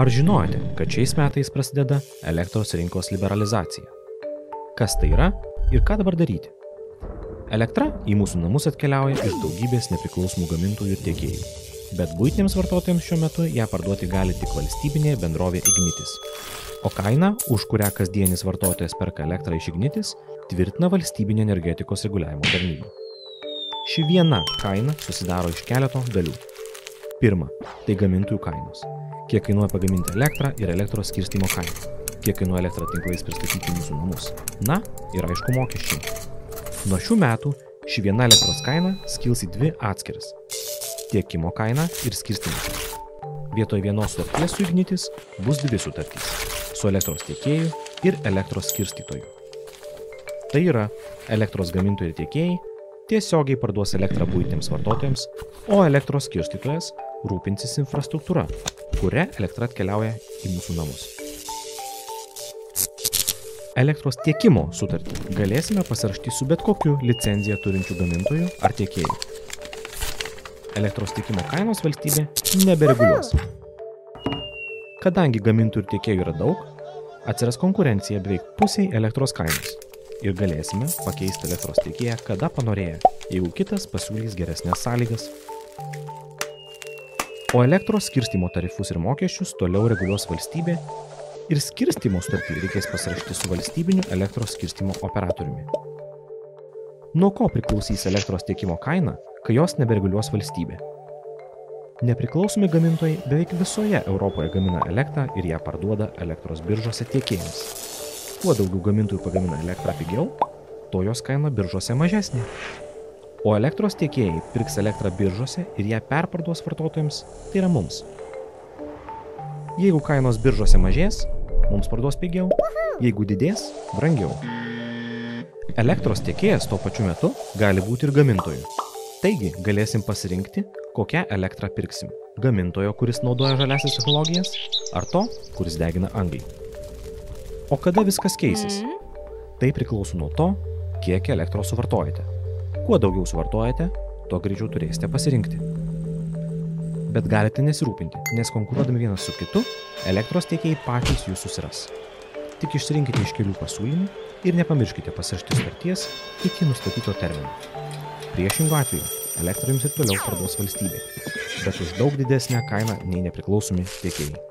Ar žinojote, kad šiais metais prasideda elektros rinkos liberalizacija? Kas tai yra ir ką dabar daryti? Elektra į mūsų namus atkeliauja iš daugybės nepriklausomų gamintojų ir tiekėjų, bet būtiniams vartotojams šiuo metu ją parduoti gali tik valstybinė bendrovė Ignitis. O kaina, už kurią kasdienis vartotojas perka elektrą iš Ignitis, tvirtina valstybinė energetikos reguliavimo tarnyba. Ši viena kaina susidaro iš keleto dalių. Pirma, tai gamintojų kainos kiek kainuoja pagaminti elektrą ir elektros skirstymo kaina, kiek kainuoja elektrą tinklais pristatyti mūsų namus. Na ir aišku mokesčiai. Nuo šių metų ši viena elektros kaina skils į dvi atskiras - tiekimo kaina ir skirstymo kaina. Vietoj vienos sutarties su Ignitis bus dvi sutartys - su elektros tiekėju ir elektros skirstytoju. Tai yra, elektros gamintojai ir tiekėjai tiesiogiai parduos elektrą būtiniams vartotojams, o elektros skirstytojas rūpinsis infrastruktūra, kuria elektra atkeliauja į mūsų namus. Elektros tiekimo sutartį galėsime pasirašyti su bet kokiu licenciją turinčiu gamintoju ar tiekėju. Elektros tiekimo kainos valstybė nebereguliuos. Kadangi gamintojų ir tiekėjų yra daug, atsiras konkurencija beveik pusiai elektros kainos ir galėsime pakeisti elektros tiekėją kada panorėję, jeigu kitas pasiūlys geresnės sąlygas o elektros skirstymo tarifus ir mokesčius toliau reguliuos valstybė ir skirstymo sutartį reikės pasirašyti su valstybiniu elektros skirstymo operatoriumi. Nuo ko priklausys elektros tiekimo kaina, kai jos nebereguliuos valstybė? Nepriklausomi gamintojai beveik visoje Europoje gamina elektrą ir ją parduoda elektros biržose tiekėjams. Kuo daugiau gamintojų pagamina elektrą pigiau, tuo jos kaina biržose mažesnė o elektros tiekėjai pirks elektrą biržose ir ją perparduos vartotojams, tai yra mums. Jeigu kainos biržose mažės, mums parduos pigiau, jeigu didės, brangiau. Elektros tiekėjas tuo pačiu metu gali būti ir gamintoju. Taigi galėsim pasirinkti, kokią elektrą pirksim. Gamintojo, kuris naudoja žaliasias technologijas, ar to, kuris degina anglį. O kada viskas keisis? Tai priklauso nuo to, kiek elektros suvartojate. Kuo daugiau suvartojate, tuo greičiau turėsite pasirinkti. Bet galite nesirūpinti, nes konkuruodami vienas su kitu, elektros tiekėjai patys jūs susiras. Tik išsirinkite iš kelių pasiūlymų ir nepamirškite pasirašyti sutarties iki nustatyto termino. Priešingų atveju elektrą jums ir toliau parduos valstybė, bet už daug didesnę kainą nei nepriklausomi tiekėjai.